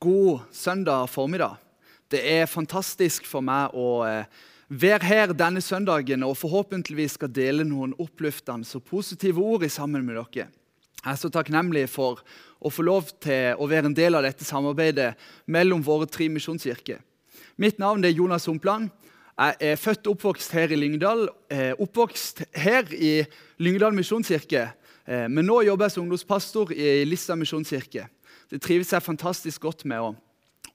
God søndag formiddag. Det er fantastisk for meg å eh, være her denne søndagen og forhåpentligvis skal dele noen oppløftende og positive ord sammen med dere. Jeg er så takknemlig for å få lov til å være en del av dette samarbeidet mellom våre tre misjonskirker. Mitt navn er Jonas Humpland. Jeg er født og oppvokst her i Lyngdal. Eh, oppvokst her i Lyngdal misjonskirke. Eh, men nå jobber jeg som ungdomspastor i Lista misjonskirke. Det trives jeg fantastisk godt med.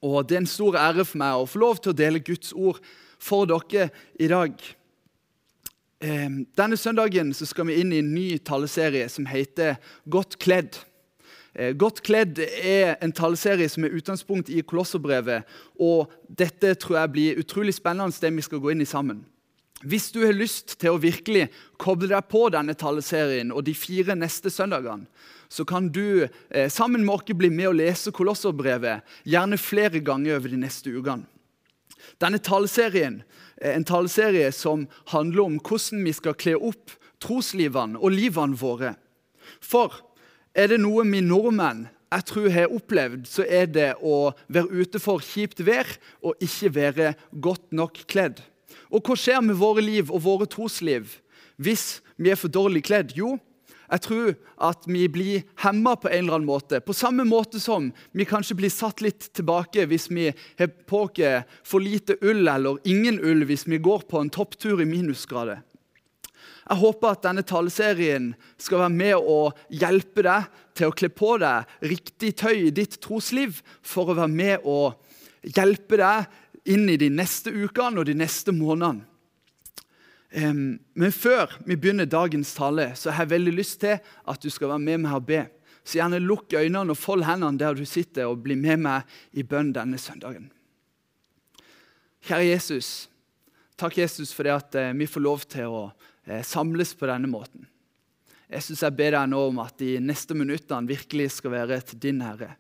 Og det er en stor ære for meg å få lov til å dele Guds ord for dere i dag. Denne søndagen skal vi inn i en ny taleserie som heter Godt kledd. Eh, Godt kledd er en taleserie som er utgangspunkt i Kolosserbrevet. Og dette tror jeg blir utrolig spennende, det vi skal gå inn i sammen. Hvis du har lyst til å virkelig koble deg på denne taleserien og de fire neste søndagene, så kan du eh, sammen med oss bli med og lese Kolosserbrevet gjerne flere ganger over de neste ukene. Denne taleserien er en taleserie som handler om hvordan vi skal kle opp troslivene og livene våre. For er det noe vi nordmenn jeg tror har opplevd, så er det å være ute for kjipt vær og ikke være godt nok kledd. Og hva skjer med våre liv og våre trosliv hvis vi er for dårlig kledd? Jo, jeg tror at vi blir hemma på en eller annen måte. På samme måte som vi kanskje blir satt litt tilbake hvis vi har på oss for lite ull eller ingen ull hvis vi går på en topptur i minusgrader. Jeg håper at denne taleserien skal være med å hjelpe deg til å kle på deg riktig tøy i ditt trosliv, for å være med å hjelpe deg inn i de neste ukene og de neste månedene. Men før vi begynner dagens tale, så har jeg veldig lyst til at du skal være med meg og be. Så gjerne lukk øynene og fold hendene der du sitter, og bli med meg i bønn denne søndagen. Kjære Jesus, takk Jesus for det at eh, vi får lov til å eh, samles på denne måten. Jesus, jeg ber deg nå om at de neste minuttene virkelig skal være til din Herre.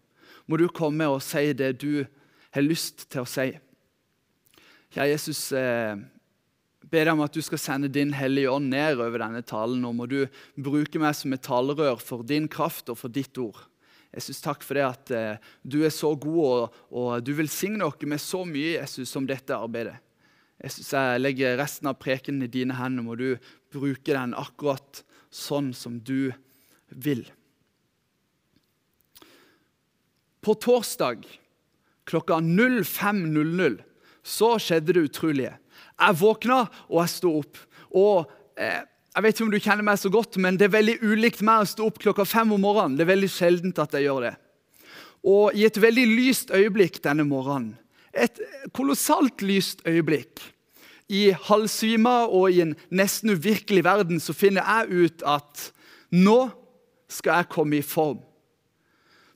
Må du komme og si det du har lyst til å si. Kjære Jesus, eh, ber deg om at du skal sende din Hellige Ånd ned over denne talen. Nå må du bruke meg som et talerør for din kraft og for ditt ord. Jesus, takk for det at eh, du er så god, og, og du velsigner oss med så mye Jesus, som dette arbeidet. Jesus, Jeg legger resten av prekenen i dine hender. Må du bruke den akkurat sånn som du vil. På torsdag klokka 05.00 så skjedde det utrolige. Jeg våkna, og jeg sto opp. Og eh, Jeg vet ikke om du kjenner meg så godt, men det er veldig ulikt meg å stå opp klokka fem om morgenen. Det er veldig sjeldent at jeg gjør det. Og i et veldig lyst øyeblikk denne morgenen, et kolossalt lyst øyeblikk, i halvsvima og i en nesten uvirkelig verden, så finner jeg ut at nå skal jeg komme i form.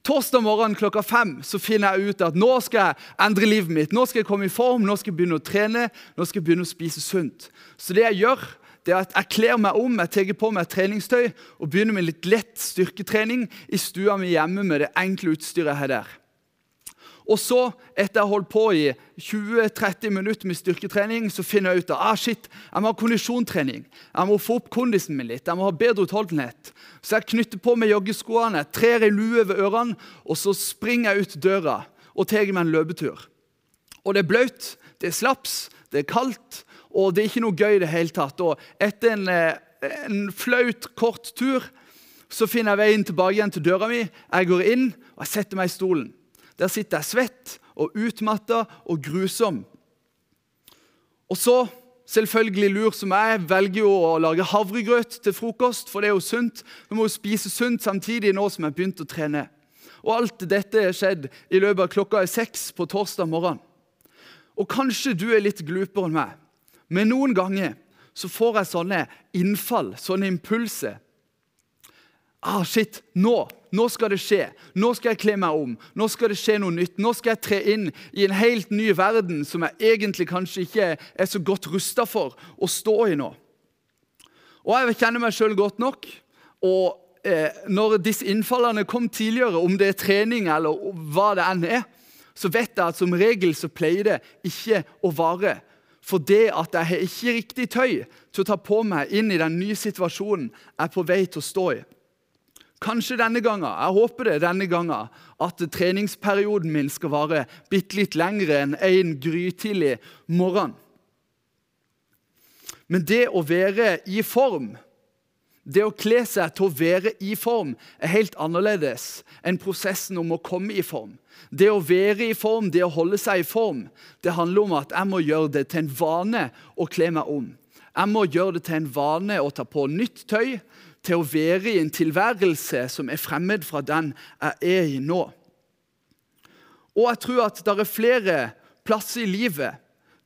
Torsdag morgen klokka fem så finner jeg ut at nå skal jeg endre livet mitt. Nå skal jeg komme i form, nå skal jeg begynne å trene, nå skal jeg begynne å spise sunt. Så det jeg gjør, det er at jeg kler meg om, jeg tar på meg treningstøy og begynner med litt lett styrketrening i stua mi hjemme med det enkle utstyret jeg har der. Og så, etter å ha holdt på i 20-30 minutter med styrketrening, så finner jeg ut at ah, shit, jeg må ha kondisjontrening. Jeg må få opp kondisen min litt. Jeg må ha bedre utholdenhet. Så jeg knytter på meg joggeskoene, trer ei lue ved ørene, og så springer jeg ut døra og tar meg en løpetur. Og det er blaut, det er slaps, det er kaldt, og det er ikke noe gøy i det hele tatt. Og etter en, eh, en flaut, kort tur så finner jeg veien tilbake igjen til døra mi. Jeg går inn og jeg setter meg i stolen. Der sitter jeg svett og utmatta og grusom. Og så, selvfølgelig lur som jeg, velger jo å lage havregrøt til frokost, for det er jo sunt. Du må jo spise sunt samtidig nå som jeg har begynt å trene. Og alt dette er skjedd i løpet av klokka er seks på torsdag morgen. Og kanskje du er litt glupere enn meg, men noen ganger så får jeg sånne innfall, sånne impulser. Ah, shit, nå nå skal det skje. Nå skal jeg kle meg om. Nå skal det skje noe nytt. Nå skal jeg tre inn i en helt ny verden som jeg egentlig kanskje ikke er så godt rusta for å stå i nå. Og Jeg kjenner meg sjøl godt nok. og eh, Når disse innfallene kom tidligere, om det er trening eller hva det enn er, så vet jeg at som regel så pleier det ikke å vare. For det at jeg har ikke riktig tøy til å ta på meg inn i den nye situasjonen jeg er på vei til å stå i. Kanskje denne gangen, jeg håper det denne gangen, at treningsperioden min skal vare bitte litt lengre enn en grytidlig morgen. Men det å være i form, det å kle seg til å være i form, er helt annerledes enn prosessen om å komme i form. Det å være i form, det å holde seg i form, det handler om at jeg må gjøre det til en vane å kle meg om. Jeg må gjøre det til en vane å ta på nytt tøy, til å være i en tilværelse som er fremmed fra den jeg er i nå. Og jeg tror at det er flere plasser i livet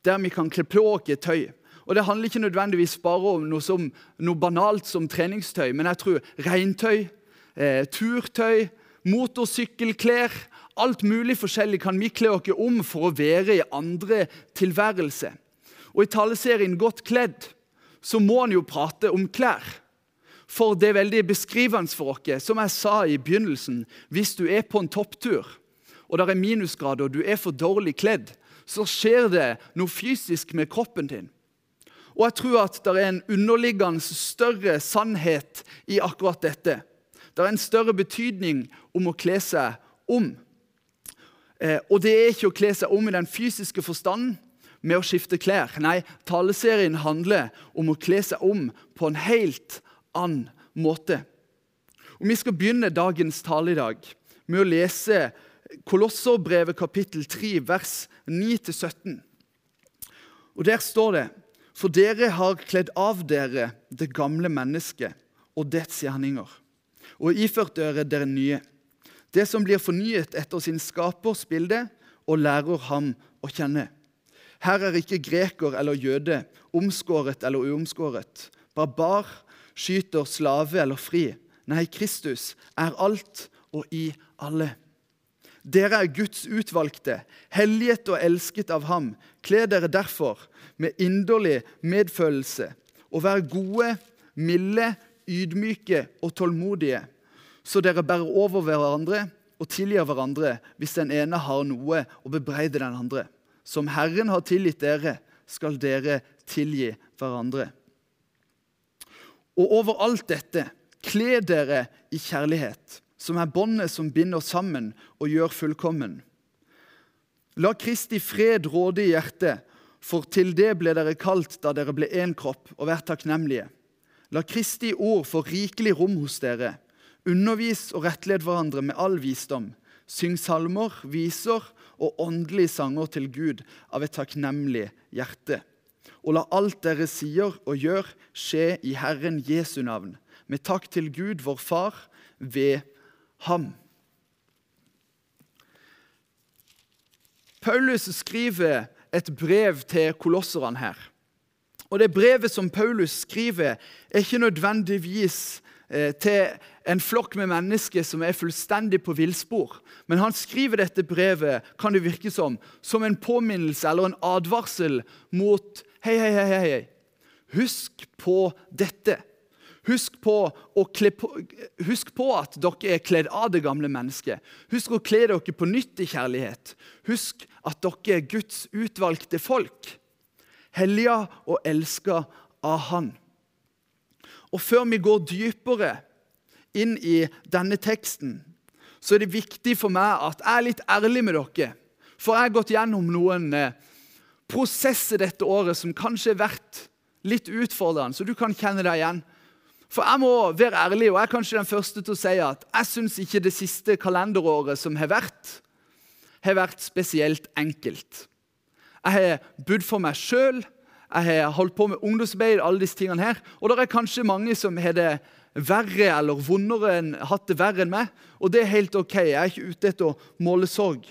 der vi kan kle på oss tøy. Og Det handler ikke nødvendigvis bare om noe, som, noe banalt som treningstøy, men jeg tror regntøy, eh, turtøy, motorsykkelklær Alt mulig forskjellig kan vi kle oss om for å være i andre tilværelse. Og I taleserien Godt kledd så må en jo prate om klær. For det veldig beskrivende for oss. Som jeg sa i begynnelsen, hvis du er på en topptur, og det er minusgrader, og du er for dårlig kledd, så skjer det noe fysisk med kroppen din. Og jeg tror at det er en underliggende større sannhet i akkurat dette. Det er en større betydning om å kle seg om. Eh, og det er ikke å kle seg om i den fysiske forstanden med å skifte klær. Nei, taleserien handler om å kle seg om på en helt annen måte. Og Vi skal begynne dagens tale i dag med å lese Kolosserbrevet kapittel 3, vers 9-17. Og Der står det for dere har kledd av dere det gamle mennesket og dets gjerninger, og iført dere dere nye, det som blir fornyet etter sin skapers bilde, og lærer ham å kjenne. Her er ikke greker eller jøde, omskåret eller uomskåret, barbar, skyter, slave eller fri. Nei, Kristus er alt og i alle. Dere er Guds utvalgte, helliget og elsket av ham. Kle dere derfor med inderlig medfølelse og vær gode, milde, ydmyke og tålmodige, så dere bærer over hverandre og tilgir hverandre hvis den ene har noe å bebreide den andre. Som Herren har tilgitt dere, skal dere tilgi hverandre. Og over alt dette, kle dere i kjærlighet som er båndet som binder sammen og gjør fullkommen. La Kristi fred råde i hjertet, for til det ble dere kalt da dere ble én kropp, og vær takknemlige. La Kristi ord få rikelig rom hos dere. Undervis og rettled hverandre med all visdom. Syng salmer, viser og åndelige sanger til Gud av et takknemlig hjerte. Og la alt dere sier og gjør, skje i Herren Jesu navn, med takk til Gud, vår Far, ved ham. Paulus skriver et brev til kolosserne her. Og Det brevet som Paulus skriver, er ikke nødvendigvis eh, til en flokk med mennesker som er fullstendig på villspor. Men han skriver dette brevet kan det virke som, som en påminnelse eller en advarsel mot Hei, hei, hei, hei. Husk på dette. Husk på, på, husk på, at dere er kledd av det gamle mennesket. Husk å kle dere på nytt i kjærlighet. Husk at dere er Guds utvalgte folk. Hellige og elska av Han. Og Før vi går dypere inn i denne teksten, så er det viktig for meg at jeg er litt ærlig med dere. For jeg har gått gjennom noen eh, prosesser dette året som kanskje har vært litt utfordrende, så du kan kjenne deg igjen. For jeg må være ærlig, og jeg er kanskje den første til å si at jeg syns ikke det siste kalenderåret som har vært, har vært spesielt enkelt. Jeg har budd for meg sjøl, jeg har holdt på med ungdomsarbeid, alle disse tingene her, og det er kanskje mange som har det verre eller vondere enn, hatt det verre enn meg, og det er helt ok. Jeg er ikke ute etter å måle sorg.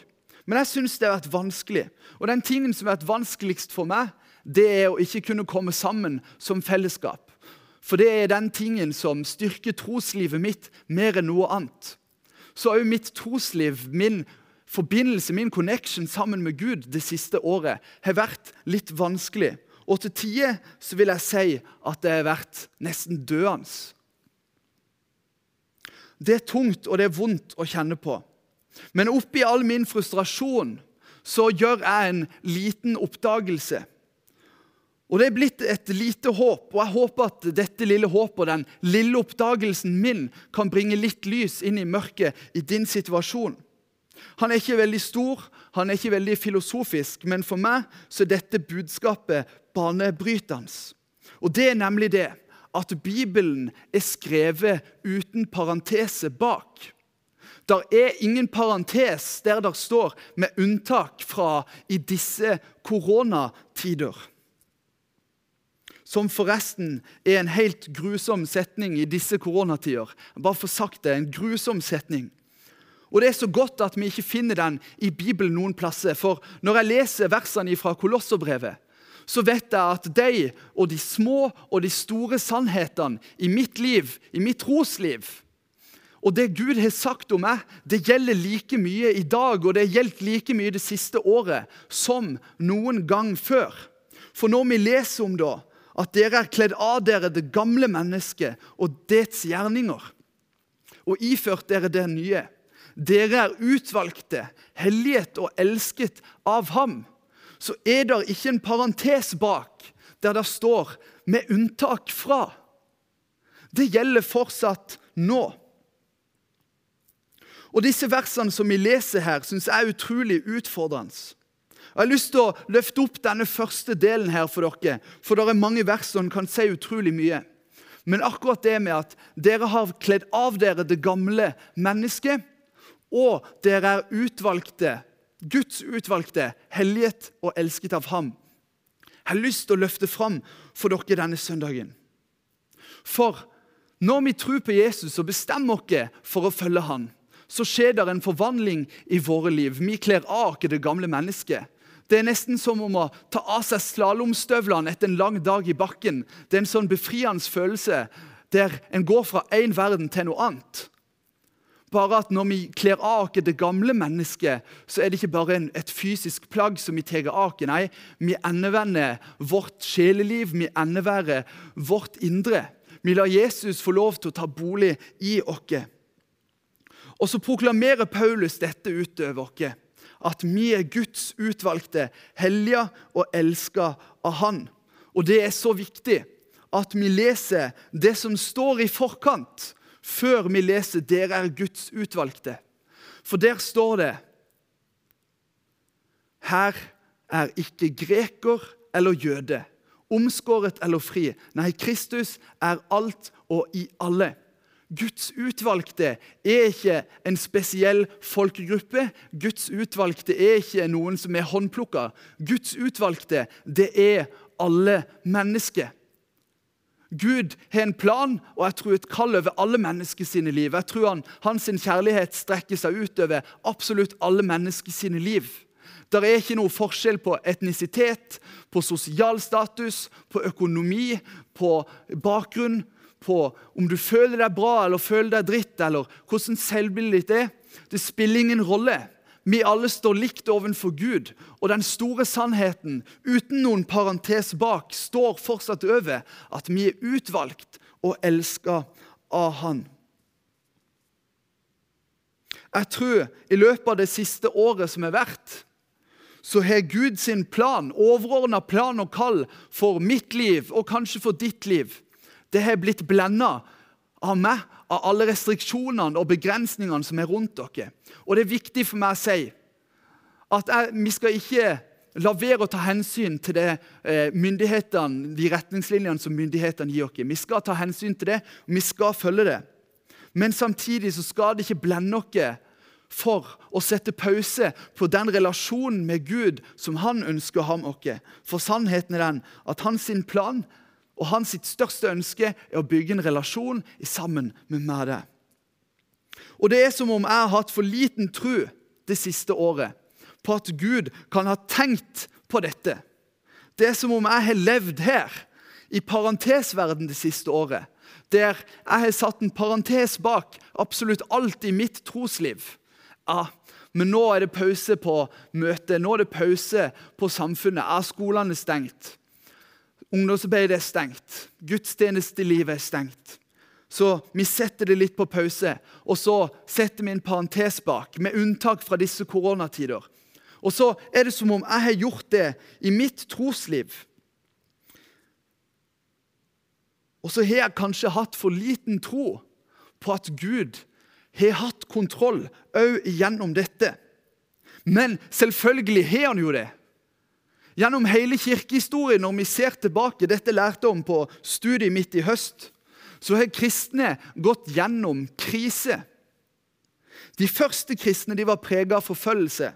Men jeg syns det har vært vanskelig. Og den tingen som har vært vanskeligst for meg, det er å ikke kunne komme sammen som fellesskap. For det er den tingen som styrker troslivet mitt mer enn noe annet. Så òg mitt trosliv, min forbindelse, min connection sammen med Gud det siste året har vært litt vanskelig. Og til tider så vil jeg si at det har vært nesten døende. Det er tungt og det er vondt å kjenne på. Men oppi all min frustrasjon så gjør jeg en liten oppdagelse. Og Det er blitt et lite håp, og jeg håper at dette lille håpet og den lille oppdagelsen min kan bringe litt lys inn i mørket i din situasjon. Han er ikke veldig stor, han er ikke veldig filosofisk, men for meg så er dette budskapet banebrytende. Og det er nemlig det at Bibelen er skrevet uten parentese bak. Der er ingen parentes der det står 'med unntak fra i disse koronatider'. Som forresten er en helt grusom setning i disse koronatider. Bare for sagt det, En grusom setning. Og Det er så godt at vi ikke finner den i Bibelen noen plasser. For når jeg leser versene fra Kolosserbrevet, så vet jeg at de og de små og de store sannhetene i mitt liv, i mitt trosliv, og det Gud har sagt om meg, det gjelder like mye i dag og det har gjeldt like mye det siste året som noen gang før. For når vi leser om da, at dere er kledd av dere det gamle mennesket og dets gjerninger, og iført dere det nye. Dere er utvalgte, helliget og elsket av ham. Så er det ikke en parentes bak der det står 'med unntak fra'. Det gjelder fortsatt nå. Og Disse versene som vi leser her, syns jeg er utrolig utfordrende. Jeg har lyst til å løfte opp denne første delen her for dere, for det er mange vers som kan si utrolig mye. Men akkurat det med at dere har kledd av dere det gamle mennesket, og dere er utvalgte, Guds utvalgte, helliget og elsket av ham. Jeg har lyst til å løfte fram for dere denne søndagen. For når vi tror på Jesus og bestemmer oss for å følge ham, så skjer det en forvandling i våre liv. Vi kler av oss det gamle mennesket. Det er nesten som om å ta av seg slalåmstøvlene etter en lang dag i bakken. Det er en sånn befriende følelse der en går fra én verden til noe annet. Bare at når vi kler av oss det gamle mennesket, så er det ikke bare en, et fysisk plagg som vi tar av oss. Nei, vi endevender vårt sjeleliv, vi endeværer vårt indre. Vi lar Jesus få lov til å ta bolig i oss. Og så proklamerer Paulus dette utover oss at vi er Guds utvalgte, hellige og elska av Han. Og det er så viktig at vi leser det som står i forkant, før vi leser 'Dere er Guds utvalgte'. For der står det Her er ikke greker eller jøde, omskåret eller fri. Nei, Kristus er alt og i alle. Guds utvalgte er ikke en spesiell folkegruppe. Guds utvalgte er ikke noen som er håndplukka. Guds utvalgte, det er alle mennesker. Gud har en plan og jeg tror et kall over alle mennesker sine liv. Jeg tror han, Hans kjærlighet strekker seg ut over absolutt alle mennesker sine liv. Det er ikke noe forskjell på etnisitet, på sosial status, på økonomi, på bakgrunn, på om du føler deg bra eller føler deg dritt, eller hvordan selvbildet ditt er. Det spiller ingen rolle. Vi alle står likt ovenfor Gud, og den store sannheten, uten noen parentes bak, står fortsatt over at vi er utvalgt og elska av Han. Jeg tror i løpet av det siste året som har vært, så har Gud sin plan, overordna plan og kall for mitt liv og kanskje for ditt liv, det har blitt blenda av meg, av alle restriksjonene og begrensningene som er rundt dere. Og det er viktig for meg å si at jeg, vi skal ikke la være å ta hensyn til det, eh, de retningslinjene som myndighetene gir oss. Vi skal ta hensyn til det, og vi skal følge det. Men samtidig så skal det ikke blende oss for å sette pause på den relasjonen med Gud som han ønsker å ha med oss. For sannheten er den at hans plan og hans største ønske er å bygge en relasjon sammen med meg. Og Det er som om jeg har hatt for liten tro det siste året på at Gud kan ha tenkt på dette. Det er som om jeg har levd her, i parentesverden det siste året. Der jeg har satt en parentes bak absolutt alt i mitt trosliv. Ja, men nå er det pause på møtet, nå er det pause på samfunnet. Er skolene stengt? Ungdomsarbeidet er stengt. Gudstjenestelivet er stengt. Så vi setter det litt på pause, og så setter vi en parentes bak, med unntak fra disse koronatider. Og så er det som om jeg har gjort det i mitt trosliv. Og så har jeg kanskje hatt for liten tro på at Gud har hatt kontroll òg gjennom dette. Men selvfølgelig har han jo det. Gjennom hele kirkehistorien, når vi ser tilbake, dette lærte om på studiet mitt i høst, så har kristne gått gjennom krise. De første kristne de var prega av forfølgelse.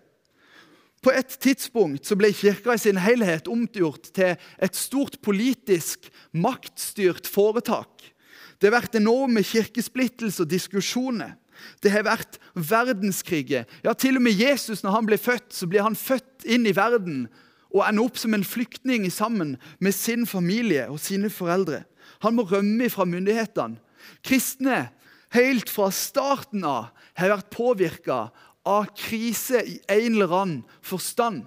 På et tidspunkt ble kirka i sin helhet omgjort til et stort politisk, maktstyrt foretak. Det har vært enorme kirkesplittelser og diskusjoner. Det har vært verdenskriger. Ja, Til og med Jesus, når han ble født, så ble han født inn i verden og ender opp som en flyktning sammen med sin familie og sine foreldre. Han må rømme fra myndighetene. Kristne helt fra starten av har vært påvirka av krise i en eller annen forstand.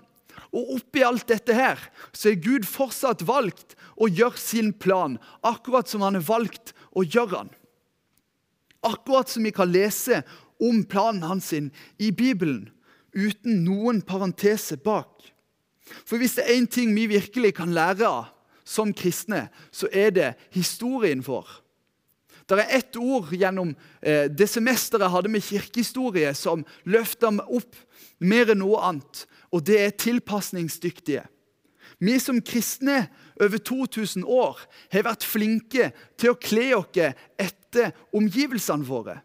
Og oppi alt dette her, så er Gud fortsatt valgt å gjøre sin plan, akkurat som han har valgt å gjøre den. Akkurat som vi kan lese om planen hans i Bibelen, uten noen parentese bak. For hvis det er én ting vi virkelig kan lære av som kristne, så er det historien vår. Det er ett ord gjennom eh, det semesteret jeg hadde med kirkehistorie, som løfta meg opp mer enn noe annet, og det er tilpasningsdyktige. Vi som kristne over 2000 år har vært flinke til å kle oss etter omgivelsene våre.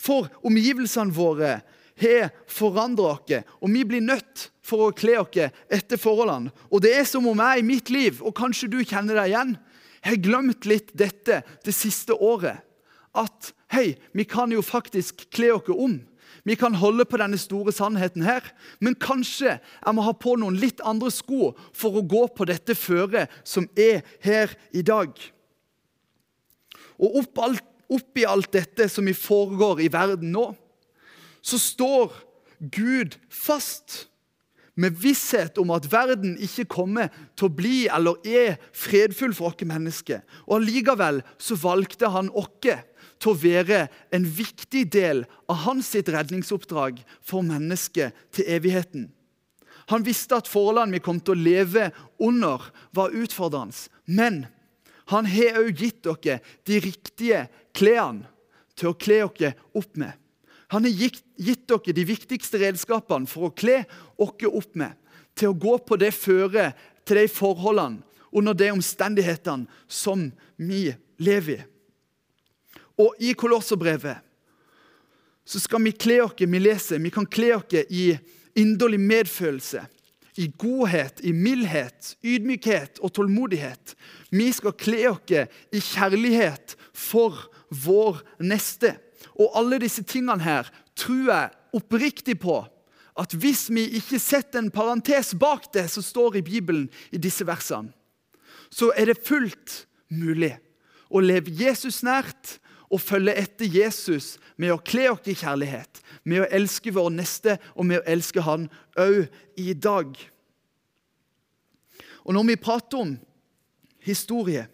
For omgivelsene våre har forandra oss, og vi blir nødt for å kle oss etter forholdene. Og det er som om jeg i mitt liv, og kanskje du kjenner deg igjen, har glemt litt dette det siste året. At hei, vi kan jo faktisk kle oss om. Vi kan holde på denne store sannheten her, men kanskje jeg må ha på noen litt andre sko for å gå på dette føret som er her i dag. Og oppi alt dette som foregår i verden nå, så står Gud fast med visshet om at verden ikke kommer til å bli eller er fredfull for oss mennesker. Og Allikevel så valgte han oss til å være en viktig del av hans sitt redningsoppdrag for mennesket til evigheten. Han visste at forholdene vi kom til å leve under, var utfordrende. Men han har òg gitt dere de riktige klærne til å kle dere opp med. Han har gitt, gitt dere de viktigste redskapene for å kle dere opp med, til å gå på det føret, til de forholdene, under de omstendighetene som vi lever i. Og i Kolosserbrevet så skal vi kle oss Vi leser, vi kan kle oss i inderlig medfølelse, i godhet, i mildhet, ydmykhet og tålmodighet. Vi skal kle oss i kjærlighet for vår neste. Og alle disse tingene her tror jeg oppriktig på at hvis vi ikke setter en parentes bak det som står i Bibelen i disse versene, så er det fullt mulig å leve Jesus nært og følge etter Jesus med å kle oss i kjærlighet, med å elske vår neste og med å elske Han òg i dag. Og når vi prater om historie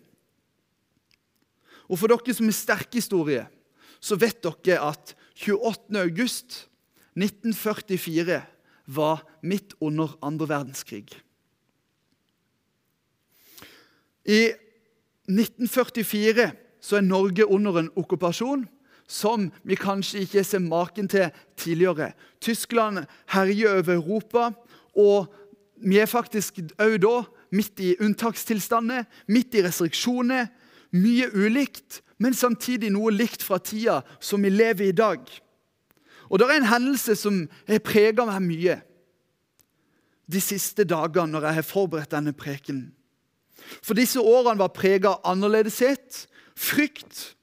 Og for dere som er sterke historie, så vet dere at 28. august 1944 var midt under andre verdenskrig. I 1944 så er Norge under en okkupasjon som vi kanskje ikke ser maken til tidligere. Tyskland herjer over Europa, og vi er faktisk òg da midt i unntakstilstander, midt i restriksjoner. Mye ulikt, men samtidig noe likt fra tida som vi lever i i dag. Og Det er en hendelse som har prega meg mye de siste dagene når jeg har forberedt denne prekenen. For disse årene var prega av annerledeshet, frykt.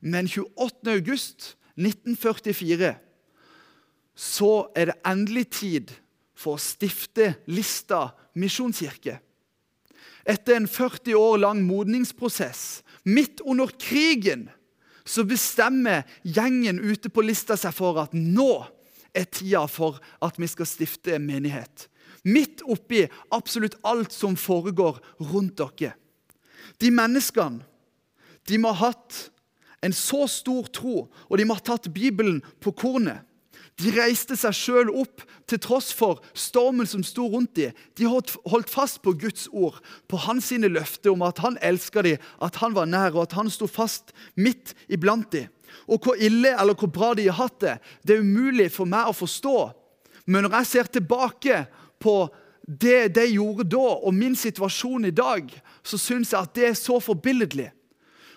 Men 28. august 1944 så er det endelig tid for å stifte Lista misjonskirke. Etter en 40 år lang modningsprosess, midt under krigen, så bestemmer gjengen ute på lista seg for at nå er tida for at vi skal stifte menighet. Midt oppi absolutt alt som foregår rundt dere. De menneskene de må ha hatt en så stor tro, og de må ha tatt Bibelen på kornet. De reiste seg sjøl opp til tross for stormen som sto rundt dem. De holdt fast på Guds ord, på hans sine løfter om at han elska dem, at han var nær, og at han sto fast midt iblant dem. Og hvor ille eller hvor bra de har hatt det, det er umulig for meg å forstå. Men når jeg ser tilbake på det de gjorde da, og min situasjon i dag, så syns jeg at det er så forbilledlig.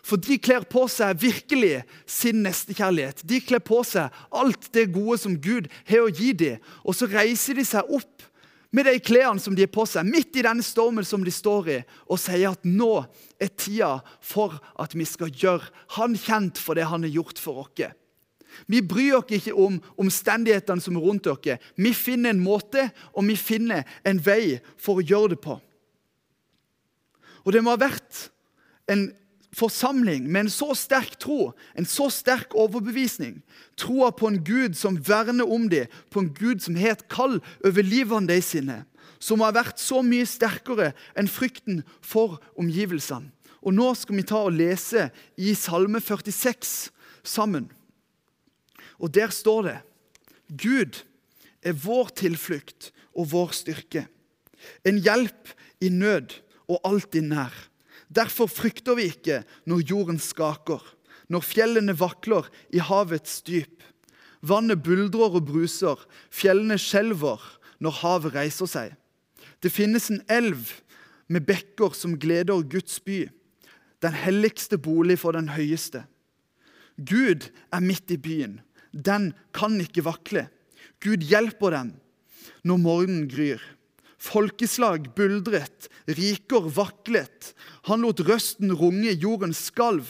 For de kler på seg virkelig sin nestekjærlighet. De kler på seg alt det gode som Gud har å gi dem. Og så reiser de seg opp med de klærne som de har på seg, midt i denne stormen som de står i, og sier at nå er tida for at vi skal gjøre Han kjent for det han har gjort for oss. Vi bryr oss ikke om omstendighetene som er rundt dere. Vi finner en måte, og vi finner en vei for å gjøre det på. Og det må ha vært en forsamling med en så sterk tro, en så sterk overbevisning, troa på en Gud som verner om dem, på en Gud som har et kall over livene deres sine, som har vært så mye sterkere enn frykten for omgivelsene. Og Nå skal vi ta og lese i Salme 46 sammen. Og Der står det Gud er vår tilflukt og vår styrke, en hjelp i nød og alltid nær. Derfor frykter vi ikke når jorden skaker, når fjellene vakler i havets dyp. Vannet buldrer og bruser, fjellene skjelver når havet reiser seg. Det finnes en elv med bekker som gleder Guds by, den helligste bolig for den høyeste. Gud er midt i byen. Den kan ikke vakle. Gud hjelper dem når morgenen gryr. Folkeslag buldret, riker vaklet. Han lot røsten runge, jorden skalv.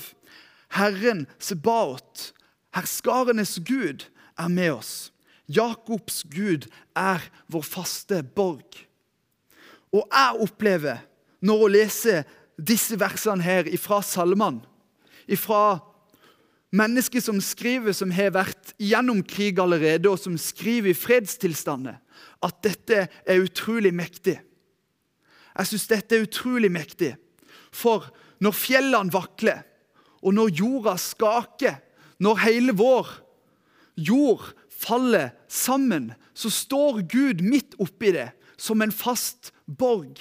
Herren Sebaot, herskarenes Gud, er med oss. Jakobs Gud er vår faste borg. Og jeg opplever, når jeg lese disse versene her ifra salmene, ifra mennesker som skriver, som har vært gjennom krig allerede, og som skriver i fredstilstander, at dette er utrolig mektig. Jeg syns dette er utrolig mektig. For når fjellene vakler, og når jorda skaker, når hele vår jord faller sammen, så står Gud midt oppi det som en fast borg.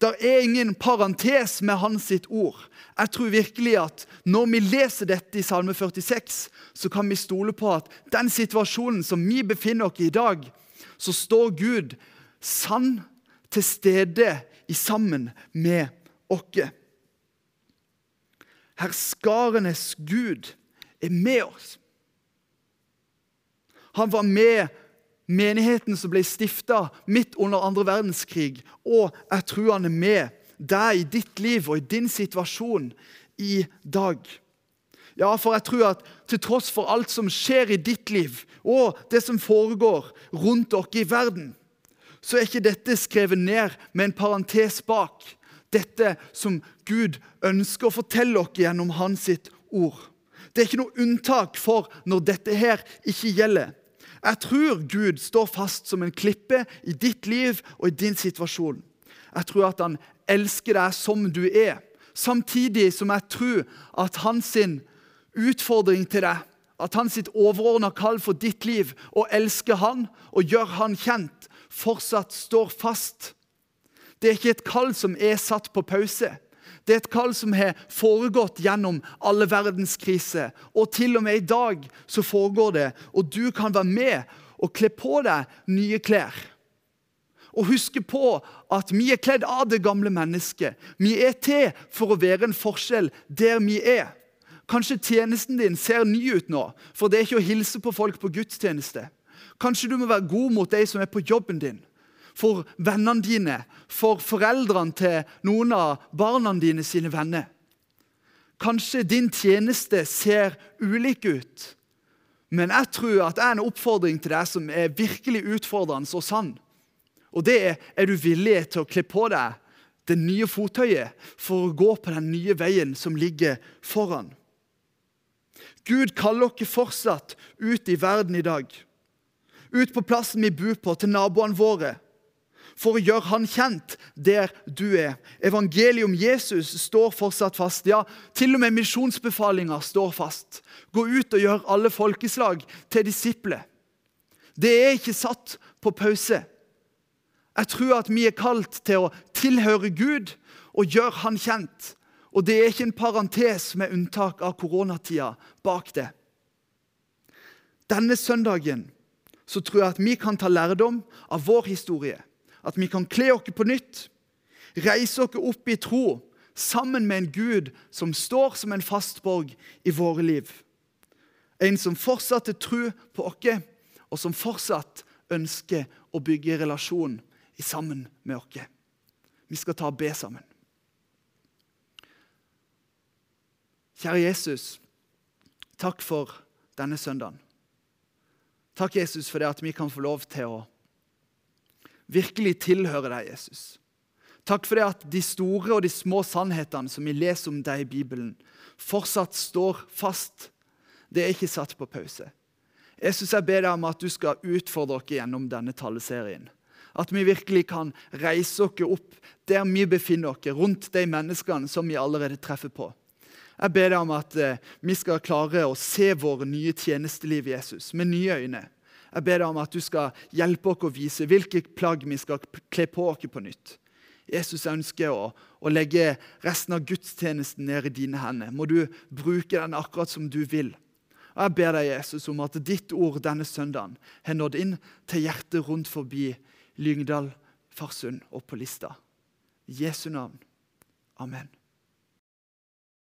Der er ingen parentes med hans sitt ord. Jeg tror virkelig at når vi leser dette i Salme 46, så kan vi stole på at den situasjonen som vi befinner oss i i dag, så står Gud sann til stede i sammen med oss. Herskarenes Gud er med oss. Han var med menigheten som ble stifta midt under andre verdenskrig, og jeg tror han er med deg i ditt liv og i din situasjon i dag. Ja, for jeg tror at til tross for alt som skjer i ditt liv, og det som foregår rundt dere i verden, så er ikke dette skrevet ned med en parentes bak. Dette som Gud ønsker å fortelle oss gjennom hans sitt ord. Det er ikke noe unntak for når dette her ikke gjelder. Jeg tror Gud står fast som en klippe i ditt liv og i din situasjon. Jeg tror at han elsker deg som du er, samtidig som jeg tror at hans utfordring til deg, at hans overordna kall for ditt liv, å elske han og gjøre han kjent, fortsatt står fast. Det er ikke et kall som er satt på pause. Det er et kall som har foregått gjennom alle verdens kriser. Og til og med i dag så foregår det, og du kan være med og kle på deg nye klær. Og huske på at vi er kledd av det gamle mennesket. Vi er til for å være en forskjell der vi er. Kanskje tjenesten din ser ny ut nå, for det er ikke å hilse på folk på gudstjeneste. Kanskje du må være god mot de som er på jobben din, for vennene dine, for foreldrene til noen av barna dine sine venner. Kanskje din tjeneste ser ulik ut, men jeg tror at det er en oppfordring til deg som er virkelig utfordrende og sann. Og det er er du villig til å kle på deg det nye fottøyet for å gå på den nye veien som ligger foran. Gud kaller dere fortsatt ut i verden i dag. Ut på plassen vi bor på, til naboene våre. For å gjøre han kjent der du er. Evangeliet om Jesus står fortsatt fast. Ja, til og med misjonsbefalinga står fast. Gå ut og gjør alle folkeslag til disipler. Det er ikke satt på pause. Jeg tror at vi er kalt til å tilhøre Gud og gjøre Han kjent. Og det er ikke en parentes med unntak av koronatida bak det. Denne søndagen så tror jeg at vi kan ta lærdom av vår historie. At vi kan kle oss på nytt, reise oss opp i tro sammen med en Gud som står som en fastborg i våre liv. En som fortsatt er tro på oss, og som fortsatt ønsker å bygge relasjon sammen med oss. Vi skal ta og be sammen. Kjære Jesus, takk for denne søndagen. Takk, Jesus, for det at vi kan få lov til å virkelig tilhøre deg, Jesus. Takk for det at de store og de små sannhetene som vi leser om deg i Bibelen, fortsatt står fast. Det er ikke satt på pause. Jesus, jeg ber deg om at du skal utfordre oss gjennom denne taleserien. At vi virkelig kan reise oss opp der vi befinner oss, rundt de menneskene som vi allerede treffer på. Jeg ber deg om at eh, vi skal klare å se våre nye tjenesteliv, Jesus, med nye øyne. Jeg ber deg om at du skal hjelpe oss å vise hvilke plagg vi skal kle på oss på nytt. Jesus ønsker å, å legge resten av gudstjenesten ned i dine hender. Må du bruke den akkurat som du vil. Og Jeg ber deg, Jesus, om at ditt ord denne søndagen har nådd inn til hjertet rundt forbi Lyngdal, Farsund og på Lista. I Jesu navn. Amen.